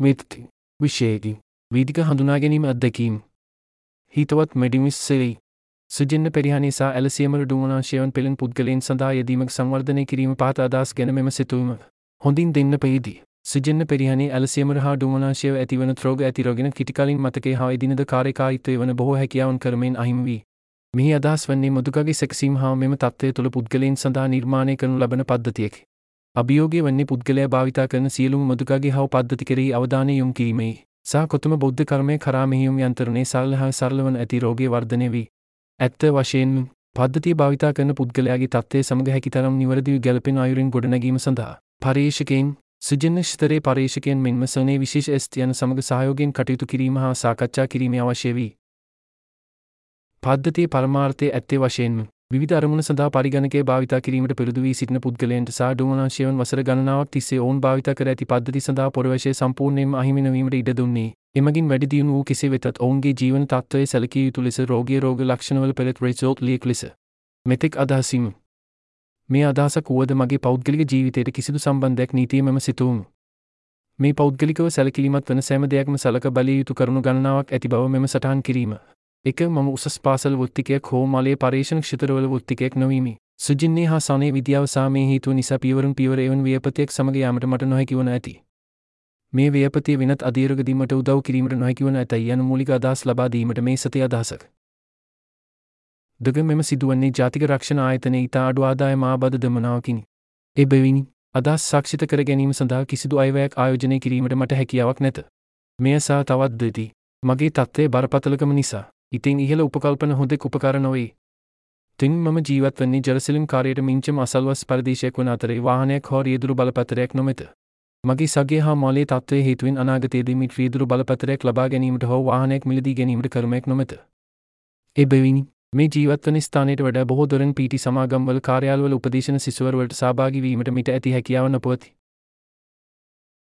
විත්ති විශේගි වීදික හඳුනාගැනීම අත්දැකීම් හිතවත් මෙඩිමිස්සෙයි සුජෙන්න්න පෙරිහනිසා ඇලසියමර ඩුමනාශයවන් පෙළෙන් පුද්ගලයෙන් සඳහා යෙදීමක් සංවර්ධනය කිරීම පාත අදස් ගැන මෙම සිතුවීම හොඳින් දෙන්න පෙහිදී. සිජෙන්න්න පෙරිහනි ඇලසියමර හා ඩුමනාශයව ඇතිවන ත්‍රෝග ඇතිරෝගෙන කිටිකලින් මතකේ හා ඉදිනද කාරකායිත්වය වන බොහෝ හැකියාවන් කරමෙන් අහිම වී. මෙහි අදහස් වන්නේ මුදුකගේ සැක්සීම් හා මෙම තත්වය තුළ පුද්ගලයෙන් සඳහා නිර්මාණය කරනු ලබන පද්ධතියකි. අභියෝගය වන්නේ පුද්ගලයා භාවිතා කරන සියලුම මුදුකගේ හව පද්ධති කෙරෙහි අවධානය යොමු කිරීමයි. සහ කොතම බෞද්ධ කර්මය කරා මෙහියුම් යන්තරණේ සරල හා සරලවන ඇති රෝගය වර්ධනය වී. ඇත්ත වශයෙන්ම පද්ධතිය භාවිතා කරන පුද්ගලයාගේ තත්ත්වය සමග හැකිතරම් නිවරදිව ගැලපෙන අයුරින් ගොඩනැගීම සඳහා. පර්යේෂකයින් සිජන ශ්තරේ පර්යේෂකයන් මෙන්ම සනේ විශේෂ ස්ට යන සමඟ සහයෝගෙන් කටයුතු කිරීම හා සාකච්ඡා කිරීම අවශ්‍ය වී. පද්ධතිය පරමාර්ථය ඇත්තේ වශයෙන්ම විධ අරමුණ සඳහා පරිගණකය භාවිතා කිරීමට පිළිදු වී සිටින පුද්ගලයන්ට සහ ඩුමනාශයවන් වසර ගණනාවක් තිස්සේ ඔවුන් භාවිත කර ඇති පද්ධති සඳහා පොරවශය සම්පූර්ණයෙන්ම අහිමිනවීමට ඉඩ දුන්නේ. එමගින් වැඩි දියුණු වූ කෙසේ වෙතත් ඔවුන්ගේ ජීවන තත්ත්වයේ සැලකිය යුතු ලෙස රෝගී රෝග ලක්ෂණවල පෙළෙත් රෙසෝට් ලියෙක් ලෙස. මෙතෙක් අදහසීම. මේ අදහසක් වුවද මගේ පෞද්ගලික ජීවිතයට කිසිදු සම්බන්ධයක් නීතිය මෙම සිතුවමු. මේ පෞද්ගලිකව සැලකිලිමත් වන සෑම දෙයක්ම සලක බලිය යුතු කරුණු ගණනාවක් ඇති බව මෙම සටහන් කිරීම. එක මම උසස් පාසල් වෘත්තිකයක් හෝ මලේ පර්ේෂණ ක්ෂිතරවල වෘත්තිකයක් නොවීමි. සුජින්නේ හා සනේ විද්‍යාව සාමේ හේතුව නිසා පියවරුන් පියවර එවන් ව්‍යපතියක් සමග යාමට මට නොහැකිවන ඇති. මේ ව්‍යපතිය වෙනත් අදීරගදීමට උදව් කිරීමට නොහැකිවන ඇතයි යන මූලික අදහස් ලබා දීමට මේ සති අදහසක්. දග මෙම සිදුවන්නේ ජාතික රක්ෂණ ආයතනය ඉතා අඩු ආදාය මාබද දමනාවකිනි. එබැවිනි අදස් සක්ෂිත කර ගැනීම සඳහා කිසිදු අයවැයක් ආයෝජනය කිරීමට මට හැකියාවක් නැත. මෙය සා තවත් දෙති. මගේ තත්ත්වය බරපතලකම නිසා. ඉතින් ඉහළ උපකල්පන හොඳෙක් උපකාර නොවේ. තින් මම ජීවත්වන්නේ ජලසිලිම් කාරයට මිංචම අසල්වස් පරදේශයක් වන අතරේ වාහනයක් හෝ රියදුරු බලපතරයක් නොමැත. මගේ සගේ හා මොලේ තත්වය හේතුවෙන් අනාගතයේදී මිට රියදුරු බලපතරයක් ලබා ගැනීමට හෝ වාහනයක් මිලදී ගැනීමට කරමයක් නොමැත. එබැවිනි මේ ජීවත්වන ස්ථානයට වඩා බොහෝ දොරෙන් පීටි සමාගම්වල කාර්යාලවල උපදේශන සිසුවරුවලට සහභාගී වීමට මිට ඇති හැකියාව නොපවති.